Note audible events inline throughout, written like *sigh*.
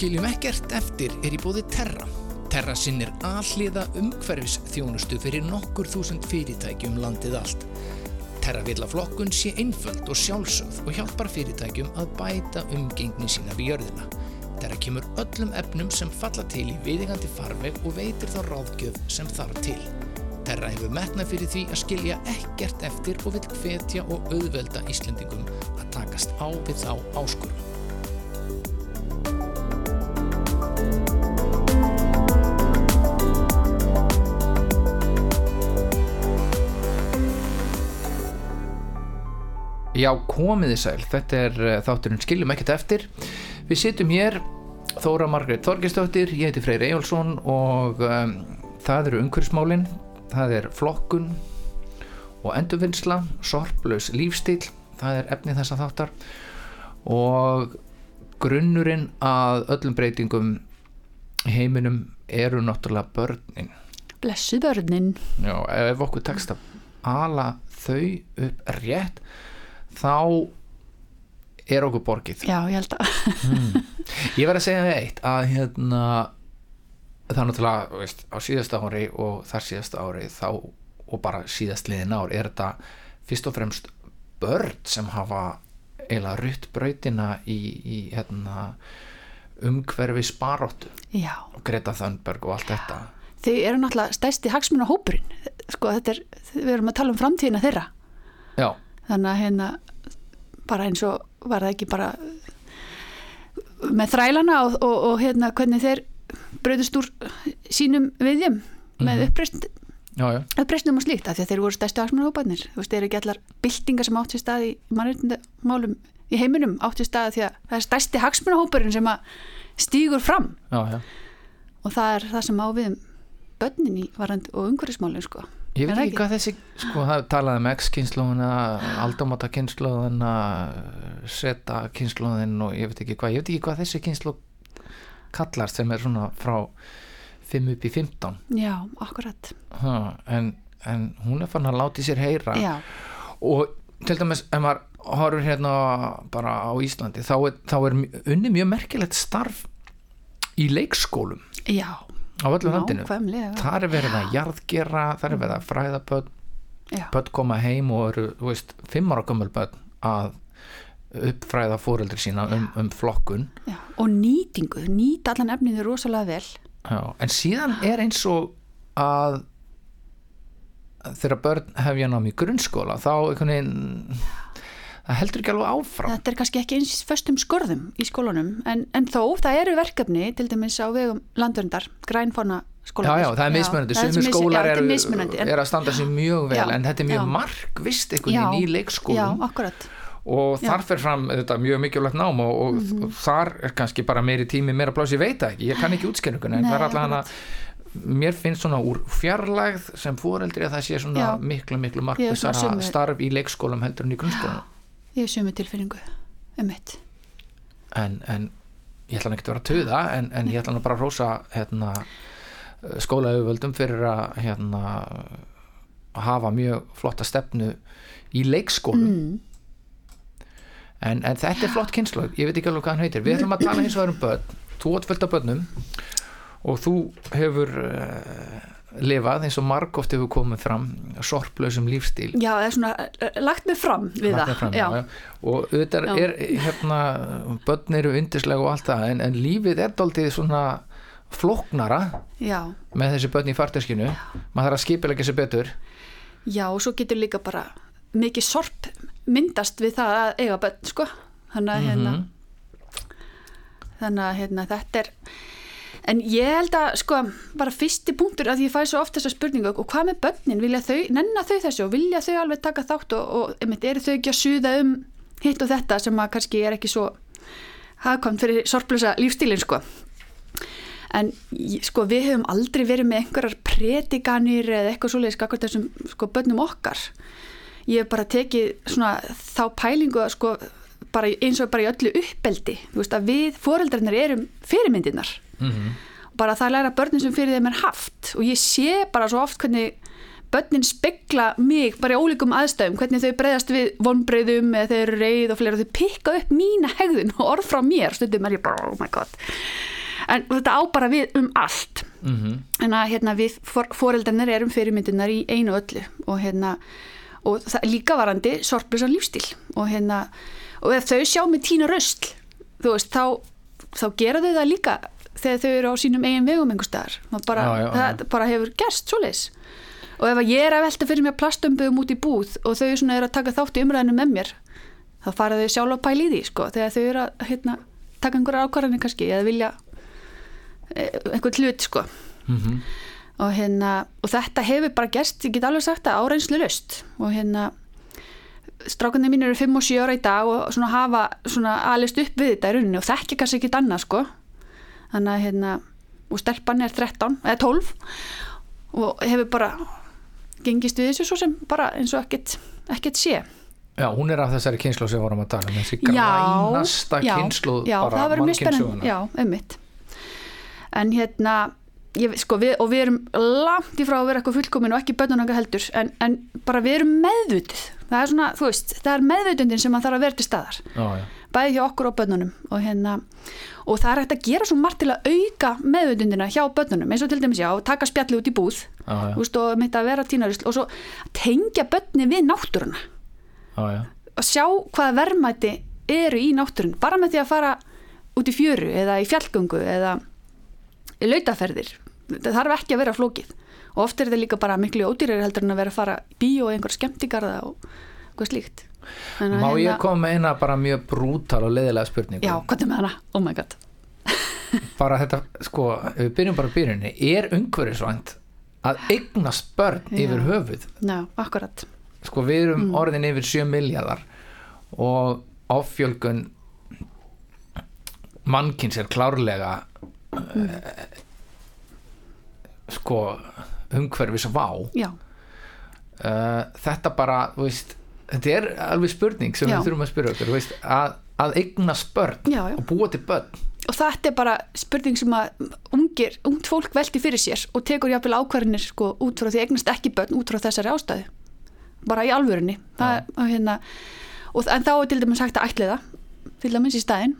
Skiljum ekkert eftir er í bóði Terra. Terra sinnir alliða umhverfis þjónustu fyrir nokkur þúsund fyrirtækjum landið allt. Terra vil að flokkun sé einföld og sjálfsögð og hjálpar fyrirtækjum að bæta umgengni sína við jörðina. Terra kemur öllum efnum sem falla til í viðingandi farveg og veitir þá ráðgjöf sem þarf til. Terra hefur metnað fyrir því að skilja ekkert eftir og vil hvetja og auðvelda Íslendingum að takast á við þá áskorum. Já, komiði sæl, þetta er uh, þátturinn Skiljum ekkert eftir. Við sittum hér, Þóra Margreit Þorgestóttir, ég heiti Freyr Ejjólfsson og um, það eru umhverfsmálinn, það er flokkun og endurvinnsla, sorplaus lífstíl, það er efni þessa þáttar og grunnurinn að öllum breytingum heiminum eru náttúrulega börnin. Blessu börnin. Já, ef okkur tekst að ala þau upp rétt, þá er okkur borgið Já, ég held að. mm. *laughs* ég verð að segja það eitt að hérna það er náttúrulega veist, á síðasta ári og þar síðasta ári þá og bara síðast liðin ár er þetta fyrst og fremst börn sem hafa eiginlega rutt brautina í, í hérna, umhverfi sparóttu Já. og Greta Thunberg og allt þetta Þau eru náttúrulega stæsti hagsmuna hópurinn. Sko, þetta er, við erum að tala um framtíðina þeirra. Já, Þannig að hérna, bara eins og var það ekki bara með þrælana og, og, og hérna hvernig þeir bröðust úr sínum viðjum með Mhm. uppreist, já, uppreistnum og slíkt af því að þeir voru stærstu hagsmuna hóparnir. Þú veist, þeir eru ekki allar byltingar sem átt sér stað í mannréttindamálum í heiminum átt sér stað því að það er stærsti hagsmuna hóparinn sem að stígur fram já, já. og það er það sem á við um börnin í varand og umhverfismálinn sko. Ég veit ekki hvað þessi, sko, það talaði um X-kynnslóðina, aldamáta kynnslóðina, seta kynnslóðin og ég veit ekki hvað, ég veit ekki hvað þessi kynnslóð kallast sem er svona frá 5 upp í 15, Já, akkurat. ha, en, en hún er fann að láti sér heyra. Já, og til dæmis ef maður horfur hérna bara á Íslandi þá er, þá er unni mjög merkilegt starf í leikskólum. Já, á öllu landinu? Þar er verið að jarðgera þar er verið að fræða börn. Börn koma heim og eru, veist, fimm ára gömul börn að uppfræða fóreldri sína um, um flokkun. Já. Og nýtingu, nýta allan efninu rosalega vel. Já, en síðan er eins og að þegar börn hefja nám í grunnskóla þá einhvern veginn það heldur ekki alveg áfram Þetta er kannski ekki eins föstum skorðum í skólanum en, en þó, það eru verkefni til dæmis á vegum landverndar, grænfóna Já, skólanum. já, það er mismunandi, sumir skólar eru, er að standa sér mjög vel Já, en þetta er mjög já. markvist einhvern Já, veginn í Já, leikskólum akkurat. og Já. þar fer fram þetta mjög mikilvægt nám og, og, Mhm. og þar er kannski bara meiri tími, meira plási, ég veit það ekki, ég kann ekki útskenninguna en það er alltaf hana mér finnst svona úr fjarlægð sem fóreldri að það sé svona Já. miklu, miklu sömu- starf í leikskólum heldur en í grunnskólum Ég hef sömu tilfinningu um mitt. en, en ég ætla ekki að vera að töða en, en ég ætla bara að rósa hérna, skólaauðvöldum fyrir að hérna, hafa mjög flotta stefnu í leikskólum Mm. en, en þetta er flott kynslu ég veit ekki alveg hvað hann heitir, við ætlum að tala eins og erum börn þú átt fullt af börnum og þú hefur uh, lifað eins og margóft hefur komið fram sorplausum lífstíl Já, það er svona eh, lagt mig fram við Lagt það. fram, já. Já, og auðvitað er hérna börn eru undislega og allt það en, en lífið er daldið svona flóknara já, með þessi börn í farteskinu maður þarf að skipilega sér betur já, og svo getur líka bara mikið sorp myndast við það að eiga börn, sko. Þannig að hérna, Mhm. þannig að hérna, þetta er en ég held að sko bara fyrsti punktur að ég fæ svo oft þessa spurningu og hvað með börnin, vilja þau, nenna þau þessu og vilja þau alveg taka þátt og, og einmitt, eru þau ekki að suða um hitt og þetta sem að kannski er ekki svo hagkvæmt fyrir sorplösa lífstílin sko? En sko við höfum aldrei verið með einhverjar predikanir eða eitthvað svoleiðis skakvart þessum sko börnum okkar. Ég hef bara tekið svona þá pælingu að sko bara eins og bara í öllu uppeldi þú veist að við foreldrarnir erum fyrirmyndirnar mm -hmm. bara það læra börnin sem fyrir þeim er haft. Og ég sé bara svo oft hvernig börnin spegla mig bara í ólíkum aðstæðum, hvernig þau breyðast við vonbreyðum eða þau eru reyð og fleira. Þau pikka upp mína hegðun og orð frá mér. Stundum er ég bara, oh my god. En þetta á bara við um allt. Mm -hmm. en að hérna, við for, foreldarnir erum fyrirmyndinar í einu öllu. Og hérna og líka varandi sorglusan lífstíl. Og hérna og ef þau sjá með tína röstl þú veist, þá, þá gera þau það líka þegar þau eru á sínum eigin vegum einhver staðar, bara, Já, já, já. það bara hefur gerst svoleiðis. Og ef að ég er að velta fyrir mér plastömböðum út í búð og þau eru að taka þátt í umræðinu með mér þá fara þau sjálf að pæla í því sko, þegar þau eru að hérna, taka einhverja ákvarðanir kannski eða vilja eh, einhvern hlut sko. Mhm. og, hérna, og þetta hefur bara gerst, ég get alveg sagt það, áreynslu löst og hérna strákarnir mín eru 5 og 7 ára í dag og svona hafa svona alist upp við þetta í rauninni og þekki kannski ekki annað sko þannig að hérna og stelpan er 13 eða 12 og hefur bara gengist við þessu svo sem bara eins og ekkert, ekkert sé. Já, hún er af þessari kynslu sem við vorum að tala um þessi grænasta kynslu já, bara það mannkynssögunnar. já, ummitt en hérna ég, sko, við, og við erum langt í frá að vera eitthvað fullkomin og ekki bönnun okkar heldur en, en bara við erum meðvutið það er svona, þú veist, það er meðvutundin sem að þarf að vera til staðar. Já, já, bæði hjá okkur og bönnunum og hérna og það er hægt að gera svo margt til að auka meðvutundina hjá bönnunum eins og til dæmis já, taka spjalli út í búð. Þú veist, og mitt að vera tínarisl og svo tengja bönni við náttúruna. Já. að sjá hvaða verðmæti eru í náttúrun bara með því að fara út í fjöru eða í fjallgöngu eða í lautaferðir. Það þarf ekki að vera flókið. Og oft er þetta líka bara miklu ódýrari heldur en að vera að fara í bíó og einhver skemmtigarða og eitthvað slíkt Má ég hérna- koma með eina bara mjög brútal og leiðilega spurningu Já, hvað er með hana? Oh my god *laughs* bara þetta, sko, við byrjum bara byrjunni er umhverfisvænt að eignast börn Já. yfir höfuð Já, akkurat sko við erum Mm. orðin yfir 7 miljardar og offjölgun mannkins er klárlega Mm. uh, sko umhverfis vá Já, uh, þetta bara, þú veist þetta er alveg spurning sem Já. við þurfum að spyrja okkur veist, að, að eignast börn já, og búa til börn. Og þetta er bara spurning sem að ungir, ungt fólk velti fyrir sér og tekur jáfnvel ákvarðinir sko út frá því eignast ekki börn út frá þessari ástæðu. Bara í alvörunni. Það, og hérna, og, en þá er til dæmis hægt að ætli það til dæmis í staðinn.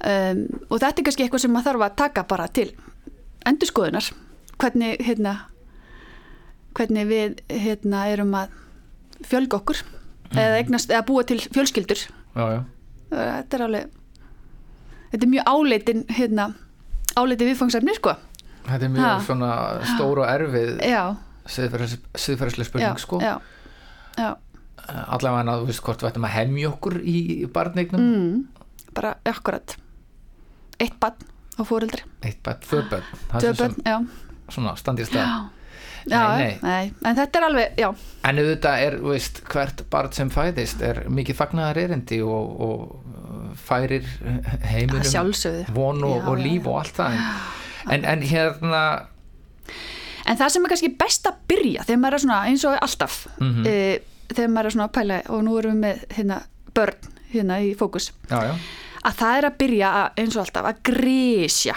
Um, og þetta er kannski eitthvað sem maður þarf að taka bara til endurskoðunar. Hvernig hérna hvernig við hérna erum að fjölga okkur eða, eignast, eða búa til fjölskyldur. Já, já, þetta er alveg þetta er mjög áleitin hérna, áleitin viðfangsefni sko. Þetta er mjög Ha. svona stór og erfið siðferðslega spurning sko. allavega að þú veist hvort við ættum að hemja okkur í, barnignum mm, bara akkurat. Eitt barn á fóreldri eitt börn, tvö börn. Það er sem svona standið stað já, já Nei, nei. en þetta er alveg, já, en auðvitað er, veist, hvert barn sem fæðist er mikið fagnaðar erindi og, og færir heiminum von og, Já, og líf já. og allt það. En, en, en hérna en það sem er kannski best að byrja þegar maður er svona eins og alltaf Mhm. e, þegar maður er svona að pæla og nú erum við með hérna, börn hérna í fókus. Já, já, að það er að byrja að, eins og alltaf að grísja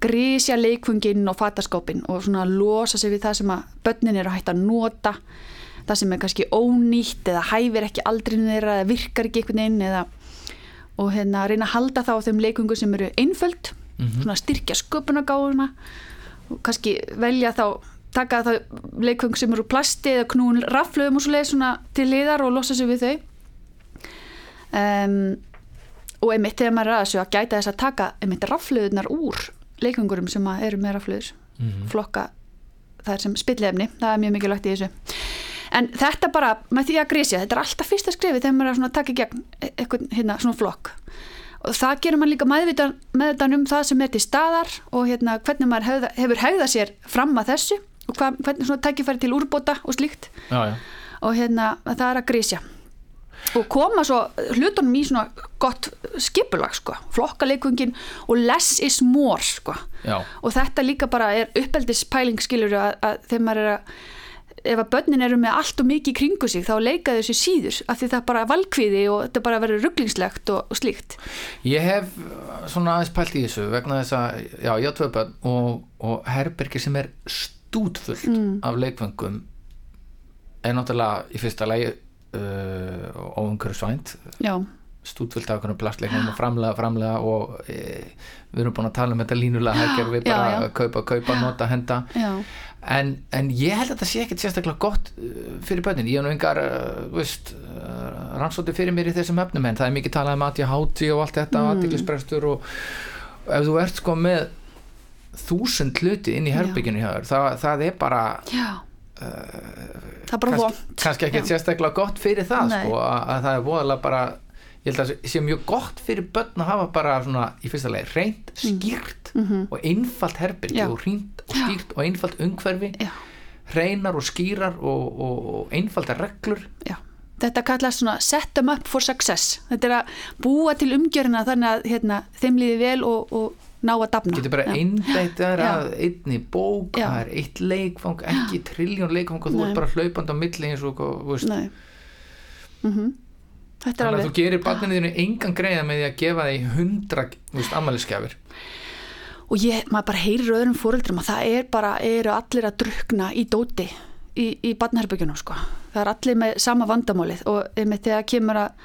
grísja leikfunginn og fataskápin og svona losa sig við það sem að börnin eru hægt að nota það sem er kannski ónýtt eða hæfir ekki aldrinu þeirra eða virkar ekki einhvern veginn eða og hérna reyna að halda þá á þeim leikungum sem eru einföld svona styrkja sköpunagáfuna og kannski velja þá taka þá leikung sem eru plasti eða knúin raflöðum og svo leið svona til liðar og losa sig við þau. Um, og einmitt þegar maður er að þessu að gæta þess að taka einmitt raflöðunar úr leikungurum sem eru með raflöður flokka það sem spillefni, það er mjög mikilvægt í þessu. En þetta bara með því að grísja, þetta er alltaf fyrsta skrifi þegar maður er að taka í gegn e- eitthvað hérna svona flokk. Og það gerir maður líka meðvitan, meðvitan um það sem er til staðar og hérna hvernig maður hefða, hefur hegðað sér fram að þessu og hva, hvernig svona tækifæri til úrbóta og slíkt. Já, já. og hérna það er að grísja og koma svo hlutunum í svona gott skipulag sko, flokka leikungin og less is more sko já. og þetta líka bara er uppeldispæling skilur að, að þegar maður er að ef að börnin eru með allt og mikið í kringu sig þá leika þessu síður af því það er bara valkviði og þetta bara verður rugglingslegt og, og slíkt Ég hef uh, svona aðeins pælt í þessu vegna þess að, já, ég á tvö börn og, og herbergi sem er stútfullt Mm. af leikfengum er náttúrulega í fyrsta lagi uh, óumhverfisvænt já, stútfullt af einhvern plastleiknum og framlega, framlega og e, við erum búin að tala um þetta línulega hækjar við Já, bara já. að kaupa, kaupa, nota, henda. Já, en, en ég held að þetta sé ekkert sérstaklega gott uh, fyrir börnin, ég hef nú engar uh, rannsóti fyrir mér í þessum efnum en það er mikið talað um að ég háti og allt þetta mm. aðtiklisbrestur og og ef þú ert sko með þúsund hluti inn í herbygginu það, það er bara já það er bara vond kannski Já. sérstaklega gott fyrir það sko, að, að það er voðalega bara ég held að það sé mjög gott fyrir börn að hafa bara svona í fyrsta leið reynd, skýrt og einfalt herbyrgi Mhm. Já. og reynd og skýrt og einfalt umhverfi já, hreinar og skýrar og, og, og einfaldar reglur já Þetta kallast svona set them up for success. Þetta er að búa til umgjörina þannig að hérna, þeim líði vel og, og ná að dafna. getur bara Já. einbeitt Já. að einni bók, Já. það er eitt leikfang ekki trilljón leikfang og þú Nei. ert bara hlaupandi á milli eins og. Mm er þannig að alveg... þú gerir barninu þínu engan greiða með því að gefa því hundra ammæliskefir og ég, maður bara heyrir öðrum fóreldrum að það er bara, eru allir að drukna í dóti í, í barnaherbyggjunum sko. það er allir með sama vandamálið og einmitt þegar kemur að,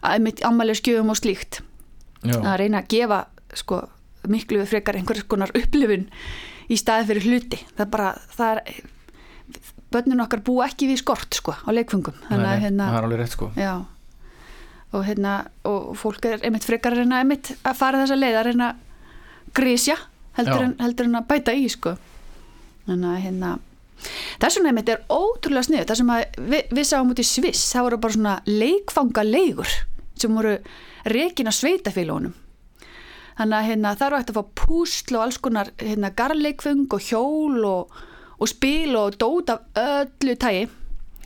að einmitt ammæli skjöfum og slíkt að reyna að gefa sko, miklu frekar einhvers konar upplifun í staði fyrir hluti. Það er bara, það er börnin okkar búa ekki við skort sko, á leikfungum þannig að hérna, það er alveg rétt sko. Já. Og hérna og fólk er einmitt frekar að reyna einmitt að fara þessa leið að reyna grísja heldur, heldur en að bæta í sko. Þannig að hérna þess vegna einmitt er ótrúlega snið það sem að við, við sáum út í Sviss það voru bara svona leikfangaleigur sem voru rekin að sveitafélagunum þannig að hérna það eru hægt að fá púsl og alls konar hérna garleikfung og hjól og, og spil og dót af öllu tægi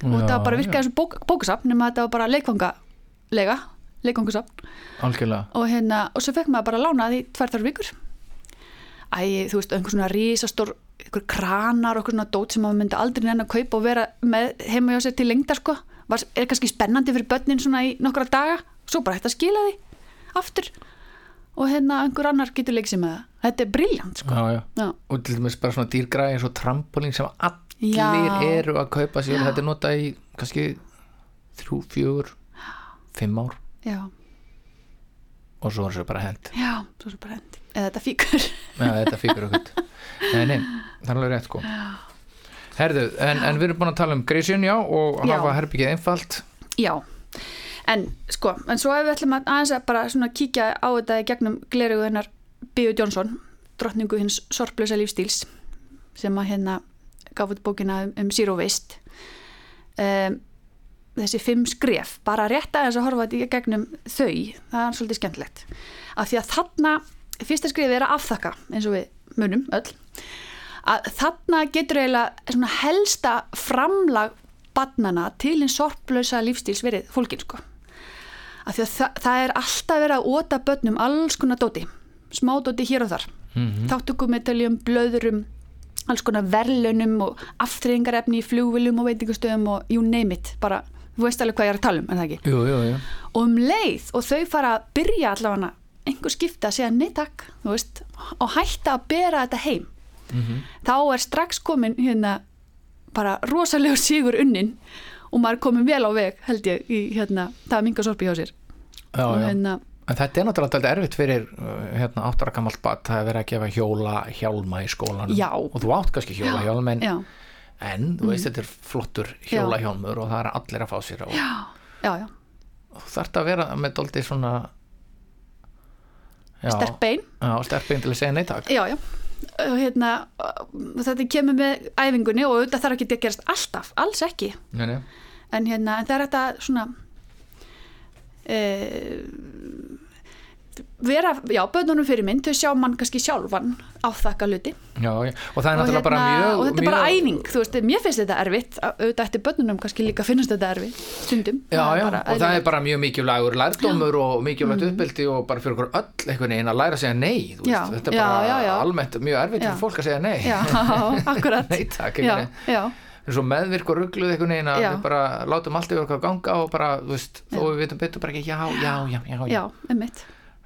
og Já, það var bara virkaði eins og bók, bókasafn nema þetta var bara leikfangalega leikfangasafn og hérna og svo fekk maður bara lánað í tvær þar vikur. Æ, þú veist, einhver svona rísastór einhver kranar og einhver svona dót sem maður myndi aldrei nenn að kaupa og vera með heima hjá sér til lengdar sko. Var, er kannski spennandi fyrir börnin svona í nokkra daga. Svo bara hægt að skila því aftur og hérna einhver annar getur leikið sér með það. Þetta er briljant sko. Já, já. já, og til dæmis bara svona dýrgræði eins og trampolín sem allir eru að kaupa sér. Þetta er notað í kannski þrjú, fjögur, fimm ár. Já, og svo er þessu bara hend já, svo er bara hendi eða þetta fíkur Já, þetta fíkur okkur *laughs* Nei, nei, það er alveg rétt sko. Herðu, en, en við erum búin að tala um grísjun, já, og hafa herbyggið einfalt. Já, en sko, en svo ef við ætlum að aðeins að bara svona kíkja á þetta gegnum glerugu hennar Bíu Jónsson, drottningu hins sorplösa lífstíls sem að hérna gaf út bókina um, um Zero Waste. Um, þessi fimm skref, bara rétt aðeins að horfa þetta gegnum þau, það er svolítið skemmtilegt. Af því að þarna fyrsta skrifið er að afþakka eins og við munum öll að þarna getur eiginlega svona helsta framlag barnana til einn sorplösa lífstíls verið fólkin sko af því að það, það er alltaf verið að óta börnum alls konar dóti smá dóti hér og þar mm -hmm. þáttökumedaljum, blöðurum alls konar verðlunum og aftreyingarefni í flugviljum og veitingastöðum og you name it, bara, þú veist alveg hvað ég er að tala um, er það ekki? Jú, jú, jú og um leið og þau fara að byrja allavega einhver skipta að segja nei takk þú veist, og hætta að bera þetta heim þá er strax komin hérna bara rosalega sigur unnin og maður komin vel á veg held ég í hérna, það er minga sorpi hjá sér. Já, og hérna, En þetta er náttúrulega erfitt fyrir uh, hérna, áttara gammalt bat það er verið að gefa hjóla hjálma í skólanum. Já. og þú átt kannski hjóla hjálm en, en þú veist þetta er flottur hjóla hjálmur og það er allir að fá sér og þú þarft að vera með dóldi svona sterk bein. Sterk bein til að segja neytak já, já. og hérna, þetta kemur með æfingunni og auðvitað þarf ekki að gerast alltaf, alls ekki nei, nei. en hérna, en það er þetta svona e, vera, já, bönnunum fyrir minn þau sjá mann kannski sjálfan áþakka hluti. Já, já. og það er náttúrulega bara mjög og þetta er bara mjög, æfing, þú veist, mér finnst þetta erfitt. Auðvitað eftir bönnunum kannski líka finnst þetta erfitt stundum, Já, Það og það er bara mjög mikilvægur lærdómur og mikilvægt uppbyldi og bara fyrir okkur öll einhvern veginn að læra að segja nei veist, þetta er bara almennt mjög erfitt fyrir fólk að segja nei. Já, *laughs* akkurat. Nei, takk, meðvirk og ruggluð einhvern veginn að við bara látum allt yfir okkar ganga og bara, þú veist, þó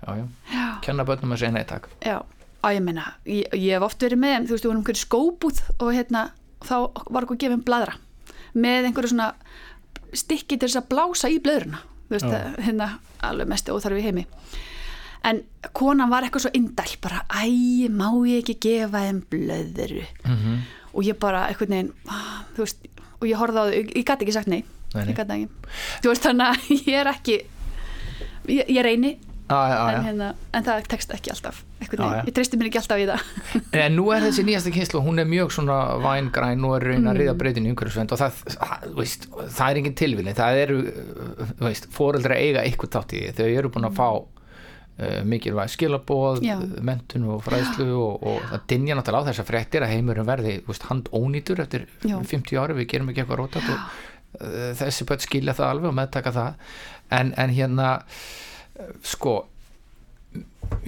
Já. já, kenna börnum að segja nei takk. Já, á ég meina ég, ég hef oft verið með, þeim, þú veist, við vorum einhverju skóbúð og hérna, þá var okkur gefin bladra með einhverju svona stykki til þess að blása í blöðruna. Þú veist, það, hérna, alveg mest óþarfi heimi. En konan var eitthvað svo indæl bara, æ, má ég ekki gefa þeim blöðru? Mm og ég bara, einhvern veginn ah, þú veist, og ég horfði á þau, ég, ég gæti ekki sagt nei, Nei, nei. ég gæti ekki. Þú veist, þannig að ég er ekki ég, ég reyni Já, já, en, hérna, en það tekst ekki alltaf já. ég treysti mér ekki alltaf í það. *laughs* En nú er þessi nýjasta kynslu, hún er mjög svona vængræn og er raun að riða breytin í umhverfisvend og það, veist, það er engin tilvíli, það eru, fóreldra eiga eitthvað tátt í því, þau eru búin að fá uh, mikilvæg skilabóð, mentun og fræðslu og, og það dinja náttúrulega á þessar fréttir að heimurinn verði, veist, hand ónýtur eftir Já. 50 ári, við gerum ekki eitthvað rótat og uh, þessi börn skilja það alveg og meðtaka það, en, en hérna, sko,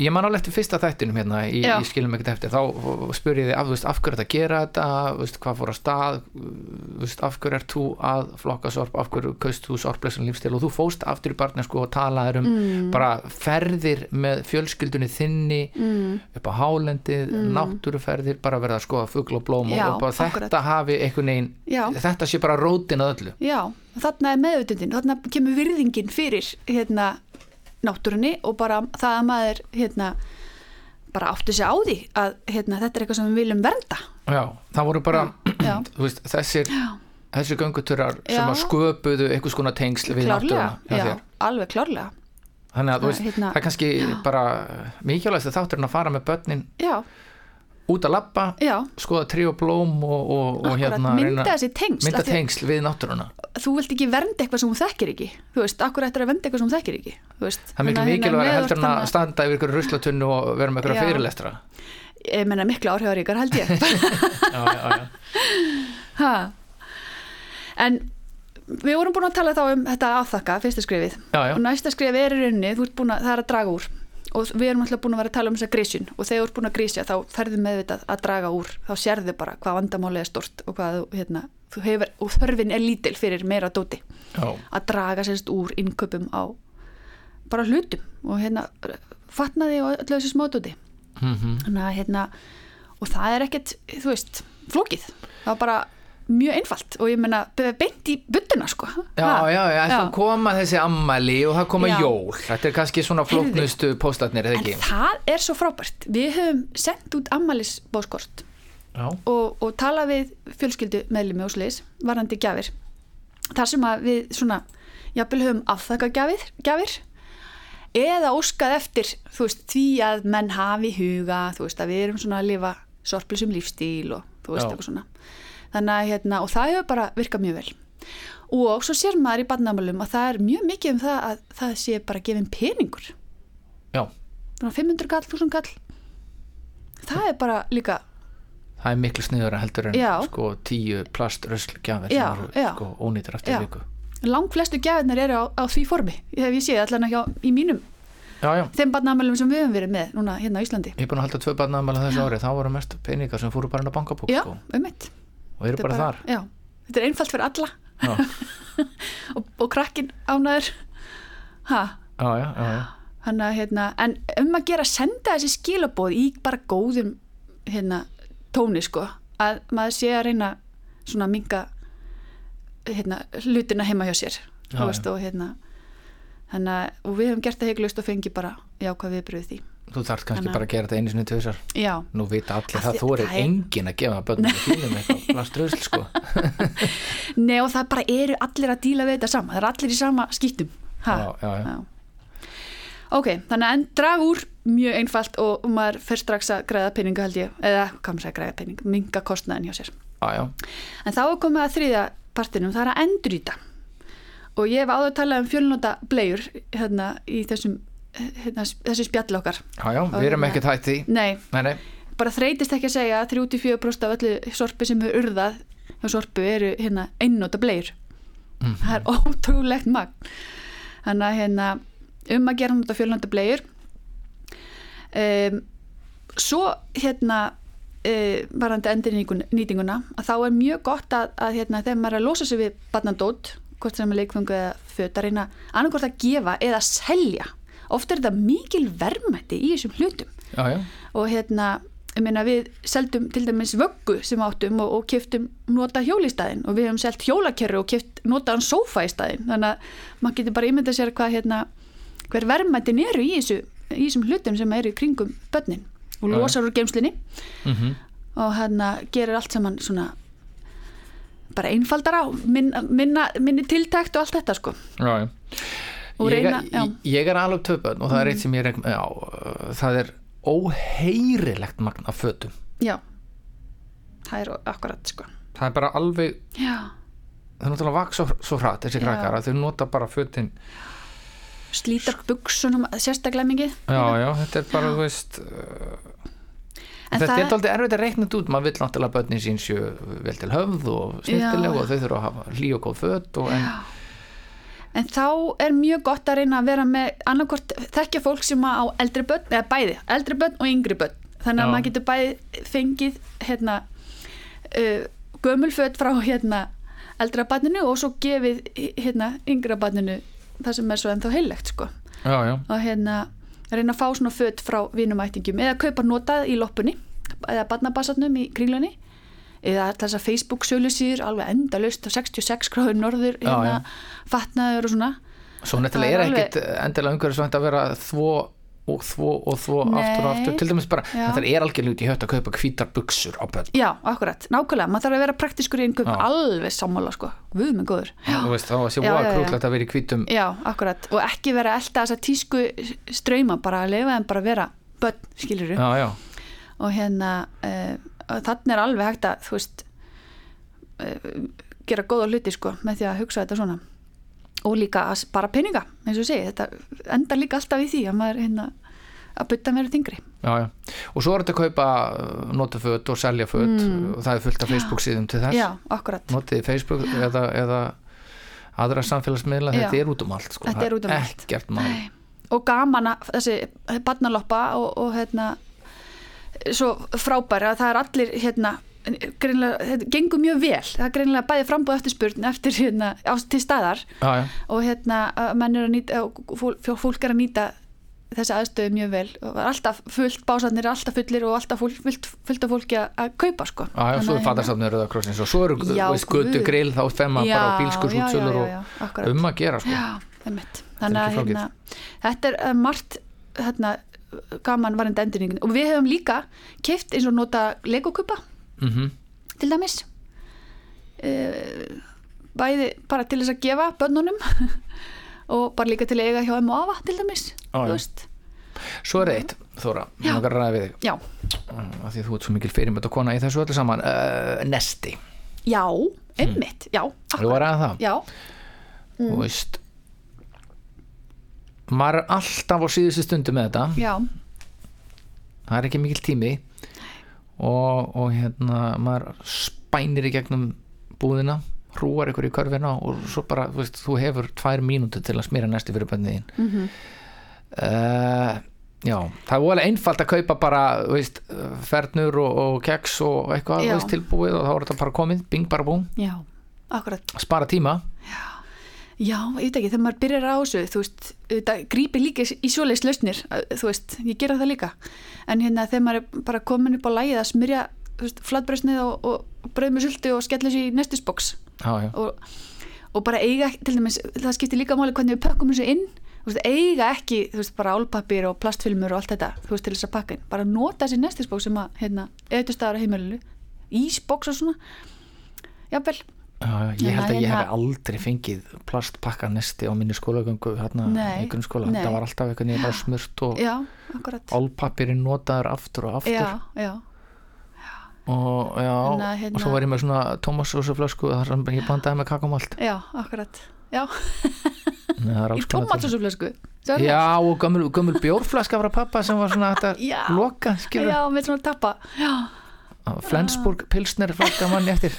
ég man alveg eftir fyrsta þættinum hérna í, í skilum ekkert eftir. Þá spur ég þið af, veist, af hverju þetta gera þetta? Veist, hvað fór að stað? Veist, af hverju ert þú að flokka sorp? Af hverju kaust þú sorplesan lífstil og þú fóst aftur í barnesku og talaðir um Mm. bara ferðir með fjölskyldunni þinni mm, upp á hálendið, náttúruferðir bara verða að skoða fugl og blóm og- Já, og bara akkurat. þetta hafi einhvern veginn Já. þetta sé bara rótin að öllu. Já, þarna er meðutundin þarna kemur virðingin fyrir hérna, náttúrunni og bara það að maður hérna, bara átti sig á því að hérna, þetta er eitthvað sem við viljum vernda. Já, það voru bara *clears throat* þú veist, þessir já, þessi gönguturar sem Já. að sköpuðu einhvers konar tengsl við náttúruna alveg klárlega. Þannig að hérna, það er kannski bara mikilvægast að þátturinn að fara með börnin já, út að já, skoða trí og blóm og, og, og hérna mynda þessi tengsl mynda að tengsl við náttúruna. Þú vilt ekki vernda eitthvað sem þú þekkir ekki. Þú veist, akkur ættir að vernda eitthvað sem þú þekkir ekki? Það er miklu Þannig að hérna heldur en að standa yfir ykkur ruslatunnu og vera með ykkur Já. fyrirlestra. Ég menna miklu áhrifaríkar held ég. *laughs* Já, já, já. ha. en við vorum búin að tala þá um þetta afþakka, fyrsta skrifið og næsta skrifið er í rauninni, þú ert búin að það er að draga úr og við erum alltaf búin að vera að tala um þessa grísjun og þegar þú ert búin að grísja þá ferðu meðvitað að draga úr. Þá sérðu bara hvað vandamáli er stort og hvað hérna, þú hefur, og þörfin er lítil fyrir meira dóti. Já. að draga sérst úr innköpum á bara hlutum og hérna fatnaði og öllu þessu smádóti Mm þannig að hérna og það er ekkert, þú veist, flókið. Það var bara mjög einfalt og ég meina beint í buttuna sko. Já, já, já, það koma þessi ammali og það koma Já. jól. Þetta er kannski svona flóknustu póstatnir eða en ekki það er svo frábært. Við höfum sendt út ammælisbóskort Já, og, og tala við fjölskyldu meðlumi og sliðis varandi gjafir. Þar sem að við svona jafnvel höfum afþakka gjafir, gjafir eða óskað eftir þú veist, því að menn hafi huga þú veist, að við erum svona að lifa sorplisum lífstíl og þú veist, eitthvað svona þannig að hérna, og það hefur bara virkað mjög vel. Og svo sér maður í barnamálum að það er mjög mikið um það að það sé bara gefin peningur. Já, svona 500 kall, 1000 kall það er bara líka það er miklu sniður heldur en Já. sko tíu plast rösslgjafir Já, sem eru já. sko ónýttir eftir Já. viku. Lang flestu gjafirnar eru á, á því formi hef ég séð allan hjá í mínum Já, já, þeim barnamælum sem við höfum verið með núna hérna á Íslandi. Ég er búin að halda tvö barnaðamæla þessu ári þá voru mest peningar sem fóru bara inn á bankabók já, sko, um mitt og eru bara, þar. já, þetta er einfalt fyrir alla. *laughs* Og, og krakkin ánæður hann að hérna en um að gera senda þessi skilaboð í bara góðum hérna tóni sko að maður sé að reyna svona minga hérna hlutina heima hjá sér Já, veist og hérna þannig að við höfum gert það heiklust og fengi bara jákvæð viðbröð því þú þarft kannski bara að gera þetta einu sinni tvisar já, nú vita allir það, þú er það er- engin að gefa börnum þínum eitthvað. Plast rösl sko. *laughs* Nei og það bara eru allir að díla við þetta sama, það eru allir í sama skýttum. Ha? Já, já, já. Ok, þannig að drag úr mjög einfalt og maður fer strax að græða peningu held ég, eða hvað maður segja græða pening, minga kostnaðin hjá sér. já, já, En þá er komið að þriðja partinum, það er að endurýta. Og ég hef áður talað um fjölnóta bleiur hérna í þessum, hérna, þessu spjalli okkar. já, já, við erum tætt því. Nei, nei, nei, bara þreytist ekki að segja að 34% af öllu sorpi sem er urðað hjá sorpu eru hérna einnóta bleir Mhm. það er ótrúlegt magn. Þannig að hérna um að gera nota fjölnóta bleir um, svo hérna e, varandi endurnýtinguna að þá er mjög gott að, að hérna, þegar maður er að losa sig við barnadót hvort sem er leikfengu eða föt að reyna annarkort að gefa eða selja oft er þetta mikil verðmætti í þessum hlutum. Já, já, og hérna meina við seldum til dæmis vöggu sem áttum og, og keftum nota hjóli í staðinn. Og við hefum selt hjólakerru og keft notaðan sófa í staðinn. Þannig að maður getur bara ímyndað sér hvað hérna hver verðmættin eru í, þessu, í þessum hlutum sem eru kringum börnin. Og losar úr geimslinni mhm. Og hérna gerir allt saman svona bara einfaldara minna, minna, minni tiltækt og allt þetta sko. Já, já. Og reyna- ég, ég er alveg töpun og það er eitt sem ég er já, það er óheyrilegt magn af fötum. Já, það er akkurat sko. Það er bara alveg, já, það er náttúrulega vaks svo, svo hratt þessi krakkar að þau nota bara fötin. Slítar buksunum sérstaklega mikið. Já, já, þetta er bara, þú veist uh, En þetta er aldrei erfitt að reikna út. Maður vill náttúrulega að börnin sín séu vel til höfð og snirtileg Já. og þau þurfa að hafa hlý og góð föt og en, En þá er mjög gott að reyna að vera með annarkort þekkja fólk sem á eldri börn, eða bæði, eldri börn og yngri börn. Þannig að Já. maður getur bæði fengið hérna, uh, gömulföt frá hérna, eldra barninu og svo gefið hérna, yngra barninu það sem er svo ennþá heillegt sko. já, já, Og hérna reyna að fá svona föt frá vinumættingum eða kaupa notað í loppunni eða barnabassarnum í kringlunni eða þess að Facebook sölusýður alveg endalust og 66 gráður norður Já, hérna, fatnaður og svona. Svo Það nefnilega er er alveg- ekkit endilega umhverfisvænt að vera þvo og þvo og þvo Nei. aftur og aftur. Til dæmis bara, Já. þetta er algjörlega út í höft að kaupa hvítar buksur á börn. Já, akkurat, nákvæmlega, maður þarf að vera praktiskur í einhverjum Já. alveg sammála sko, við með góður. Þú veist, þá sé Já, voða já, já. krútlegt að vera í hvítum. Já, akkurat, og ekki vera að elta þessa tísku ströyma, bara að leifa þeim bara að vera börn, skilur já, já, og hérna uh, þannig er alveg hægt að þú veist uh, gera góða hluti sko með því að hugsa þetta svona. Og líka að spara peninga eins og segi, þetta endar líka alltaf í því að maður hérna að bytta meira þingri já, já. Og svo er þetta að kaupa uh, notaföt og selja föt og það er fullt af Facebook síðum til þess. Mm. Já, akkurat, notið Facebook eða, eða aðra samfélagsmiðla, þetta er út um allt sko. Þetta er út um allt. og gaman að þessi barnaloppa og, og hérna svo frábæri að það er allir hérna greinlega, þetta gengur mjög vel. Það er greinlega bæði frambúð eftir spurn eftir hérna á, til staðar. Já, já, og hérna menn er að nýta fólk, er að nýta þessi aðstöðu mjög vel. Og alltaf fullt básarnir er alltaf fullir og alltaf fullt, fullt, fullt af fólki að, kaupa sko. Já, já, svo er fattarstafnir Rauða krossins og svo eru skutu grill þá fem maður bara á já, já, og um að gera sko. Já. Þannig að hérna, þetta er uh, margt hérna, gaman varandi endurningin og við hefum líka keift eins og nota legokupa mm til dæmis. Uh, bæði bara til þess að gefa börnunum *laughs* og bara líka til að eiga hjá og afa til dæmis veist. svo er eitt, Þóra, langar að ræða við þig. Já, af því þú ert svo mikil fyrirmynd að kona í þessu öllu saman. Uh, nesti, já, einmitt Já, þú var að það? Já, þú veist maður er alltaf á síðustu stundu með þetta. Já, það er ekki mikil tími. Og, og hérna maður spænir í gegnum búðina hrúar ykkur í körfina og svo bara, þú veist, þú hefur tvær mínútur til að smýra næsti fyrir bönniðin mm Mhm. já, það er voðalega einfalt að kaupa bara, veist, fernur og, og keks og eitthvað, veist, tilbúið og þá er þetta bara komið, bing bara akkurat. Spara tíma. Já, ég veit ekki, þegar maður byrjar á þessu þú veist, þetta grípi líka í svoleiðis lausnir, þú veist, ég gera það líka. En hérna þegar maður er bara komin upp á lægið að smyrja, þú veist, flatbröðsnið og, og bröð með sultu og skella þessu í nestisboks já, já, og, og bara eiga, til dæmis, það skiptir líka máli hvernig við pökkum þessu inn, þú veist, eiga ekki þú veist, bara álpapir og plastfilmur og allt þetta þú veist, til þess að pakka inn, bara nota þessi nestisboks sem að, hérna, já ég held að ég hef hérna- aldrei fengið plastpakka nesti á minni skólagöngu hérna Nei, í grunnskóla, nei. það var alltaf eitthvað nýja smurt og álpapirinn notaður aftur og aftur. Já, já, og, já, að, hérna- og svo var ég með svona Thomas Rosa flösku þar sem ég blandaði með kakamalt. Já, akkurat. Já, í í tómatsósuflösku? Já og gömul, gömul bjórflaska frá pappa sem var svona að loka skilur, já, með svona tappa. Flensburg Pilsner flakka manni eftir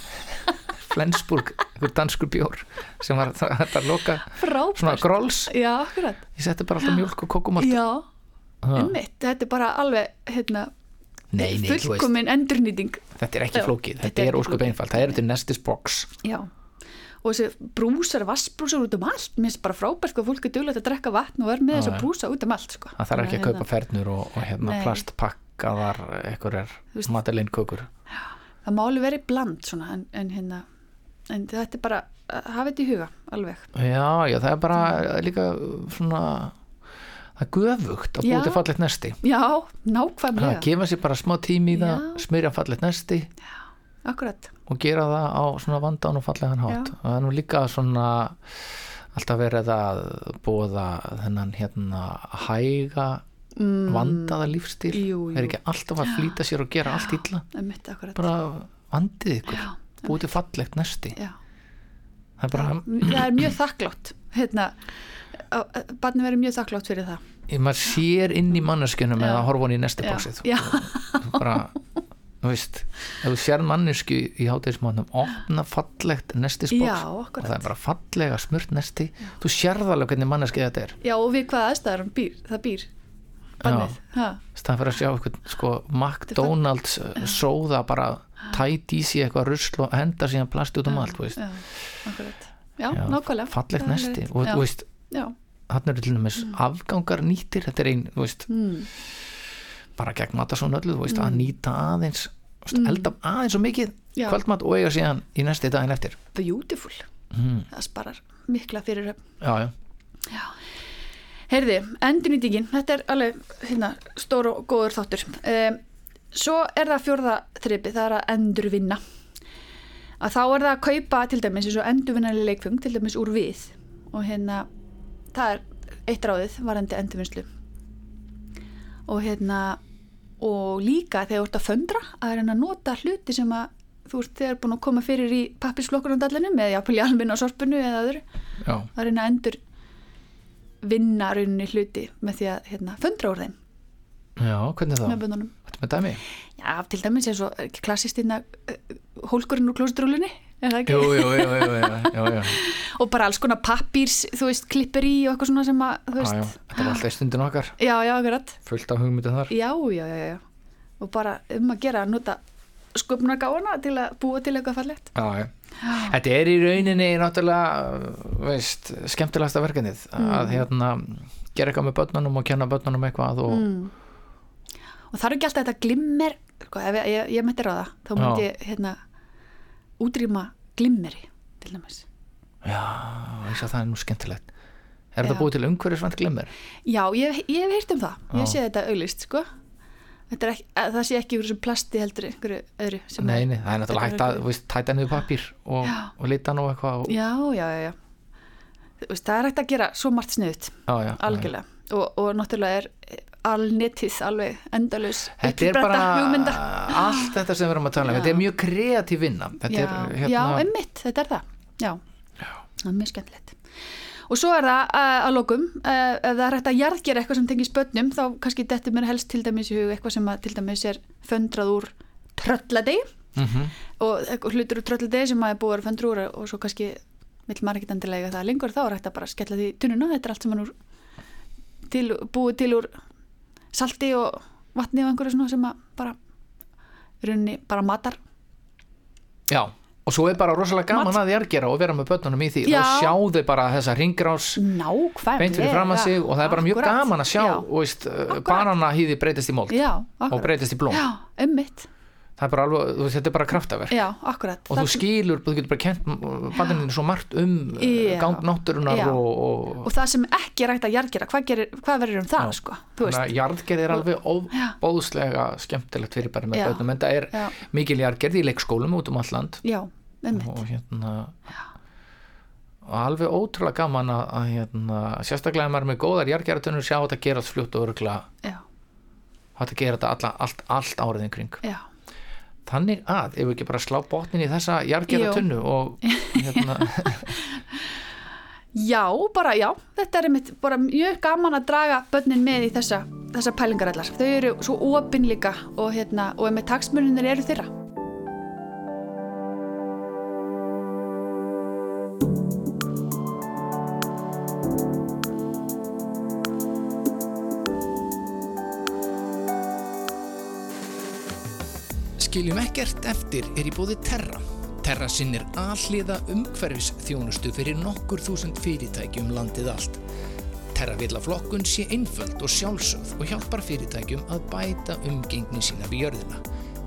Flensburg, einhver danskur bjór sem var hægt að loka svona frábært gróls já, akkurat. Ég setti bara alltaf mjölk og kokumalt já, einmitt, þetta er bara alveg hérna, Nei, nei, þú veist, fullkomin endurnýting. Þetta er ekki Já, flókið, þetta þetta er ekki óskup flókið. einfalt, það er þetta nestis box. Já. Og þessi brúsar, vassbrúsar út um allt. Mér finnst bara frábært sko, fólk er duglegt að drekka vatn og er með Já, þessa já. brúsa út um allt sko. það þarf ekki að kaupa fernur og, og hérna Nei. plastpakkaðar einhverjar Þú veist- madeleine kökur. Það má alveg verið bland svona, en, en, hérna, en þetta er bara hafa þetta í huga alveg. Já, já, það er bara líka svona það er göfugt að Já. búið til fallegt nesti. Já, það nákvæmlega gefa sér bara smá tími í það Já. smyrja fallegt nesti. Akkurat, og gera það á svona vandan og fallegan hátt Já. og það er nú líka svona alltaf verið að búða þennan hérna hæga mm, vandaða lífstíl. Jú, jú. er ekki alltaf að flýta sér og gera allt illa? Bara vandið ykkur. Já, búið til fallegt nesti. Já. það er bara, það er mjög þakklátt hérna, barni verið mjög þakklátt fyrir það. Ég maður sér inn í manneskjunum að horfa hún í nesti bóksið bara, þú veist ef þú sér mannesku í hátegismátnum opna fallegt nestisbóks Já, og það er bara fallega smurt nesti. Þú sérð alveg hvernig manneski þetta er. Já, og við hvaða aðstæður hann býr, það býr staðan fyrir að sjá eitthvað sko, McDonalds uh, sóða bara tæt í sig eitthvað rusl og henda síðan plasti út um allt já, já, Já, nákvæmlega. fallegt rétt. og já, þú veist, já, hann eru til dæmis afgangar nýttir, þetta er ein þú veist, mm, bara gegn mata svona öllu, þú veist, að nýta aðeins elda aðeins og mikið Mm. Já. kvöldmat og eiga síðan í næsti daginn eftir. Beautiful. Mm. það sparar mikla fyrir já, já, heyrði, endurnýtingin, þetta er alveg hérna, stór og góður þáttur. Um, svo er það fjórða þripi, það er að endurvinna. Að þá er það að kaupa til dæmis eins og endurvinnarlega leikfung til dæmis úr við. Og hérna það er eitt ráðið varandi endurvinnslu. Og hérna og líka þegar þú ert að föndra að reyna að nota hluti sem að þú ert þegar búin að koma fyrir í pappisflokkurandallinu eða jápil í alminn á sorpinu eða öðru. Já, að reyna að endur vinna rauninni hluti með því að hérna, föndra úr þeim já, hvernig þá með bönnunum. Þetta með dæmi? Já, til dæmis eins og ekki klassist innan uh, hólkurinn úr klósitrúlunni, er það ekki? Jú, jú, jú, jú, jú, jú, jú. *laughs* Og bara alls konar pappírs, þú veist, klippir í og eitthvað svona sem að, þú Já, veist, já, þetta var alltaf stundin okkar já, já, akkurat. fullt af hugmyndum þar Já, já, já, já. Og bara um að gera að nota sköpnargáfana til að búa til eitthvað fallegt. Já, já. Þetta er í rauninni náttúrulega, veist, skemmtilegasta verkefnið að hérna gera eitthvað með börnunum og kenna börnunum eitthvað og Mm. Og það er ekki alltaf þetta glimmer, sko, ef ég, ég, ég mætti ráða, þá Já. ég, hérna, útrýma glimmeri, til dæmis. já, það er nú skemmtilegt. Er Já. þetta búið til umhverfisvænt glimmer? Já, ég, ég hef heyrt um það. Ég Já. sé þetta auglist, sko. Ekki, að, það sé ekki úr þessu plasti heldur einhverju öðru. Nei, nei, það er náttúrulega hægt að, veist, tæta niður pappír og, Já. og lita nú eitthvað og, Já, já, já, já. Veist, það er hægt að gera svo margt sniðut, já, já, algjörlega. Og, og náttúrulega er alnetið alveg endalus. Þetta er bara hugmynda. allt þetta sem við erum að tala um, þetta er mjög kreatív vinna þetta Já, hérna já, emmitt, þetta er það. Já, það er mjög skemmtilegt. Og svo er það uh, að lokum, uh, ef það er hægt að jarðgera eitthvað sem tengis börnum, þá kannski dettur mér helst til dæmis í hug eitthvað sem að til dæmis er föndrað úr trölladegi mm og eitthvað hlutur úr trölladegi sem að er búið að föndra úr og svo kannski vill maður ekkert endilega það lengur þá er hægt að bara skella því í tunnuna, þetta er allt sem hann úr til, búið til úr salti og vatni og einhverju sem að bara í rauninni bara matar. Já, og svo er bara rosalega gaman Mat- að jargera og vera með börnunum í því Já. og sjá þau bara þessa ringrás beint fyrir fram að sig og það er bara mjög Akkúrat. gaman að sjá já, og veist, Akkúrat. banana hýði breytist í mold og akkurat. breytist í blóm já, ummitt er bara alveg, þetta er bara kraftaverk já, akkurat og þú skilur, þú getur bara kent bandininu svo margt um Já. gang náttúrunar Já. og, og, og það sem ekki er hægt að jargera hvað, hvað verður um það sko jarðgerð er alveg óbóðslega skemmtilegt fyrir bara með Já. börnum en það er mikil jarðgerð í leikskólum út um alland já, og hérna og alveg ótrúlega gaman að, að hérna, sérstaklega ef maður er með góðar jarðgerðatunur sjá þetta gerast fljótt og örgla já, þetta gera þetta alla, allt, allt árið kring. Já, þannig að, ef við ekki bara slá botnin í þessa jarðgerðatunnu og *laughs* hérna, já, bara já þetta er einmitt bara mjög gaman að draga börnin með í þessa, þessa pælingar allar þau eru svo opin líka og hérna, og með taksmuninir eru þeirra skiljum ekkert eftir er í bóði Terra. Terra sinnir alliða umhverfis þjónustu fyrir nokkur þúsund fyrirtækjum landið allt. Terra vil að flokkun sé einföld og sjálfsögð og hjálpar fyrirtækjum að bæta umgengni sína við jörðina.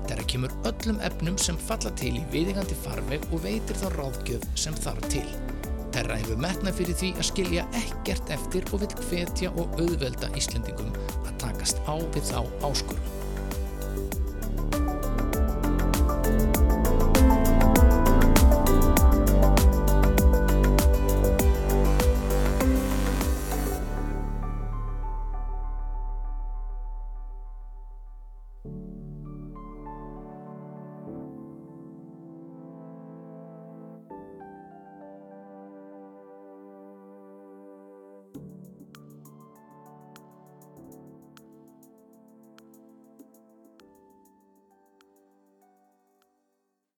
Terra kemur öllum efnum sem falla til í viðingandi farveg og veitir þá ráðgjöf sem þarf til. Terra hefur metnað fyrir því að skilja ekkert eftir og vil hvetja og auðvelda Íslendingum að takast á við þá áskurum.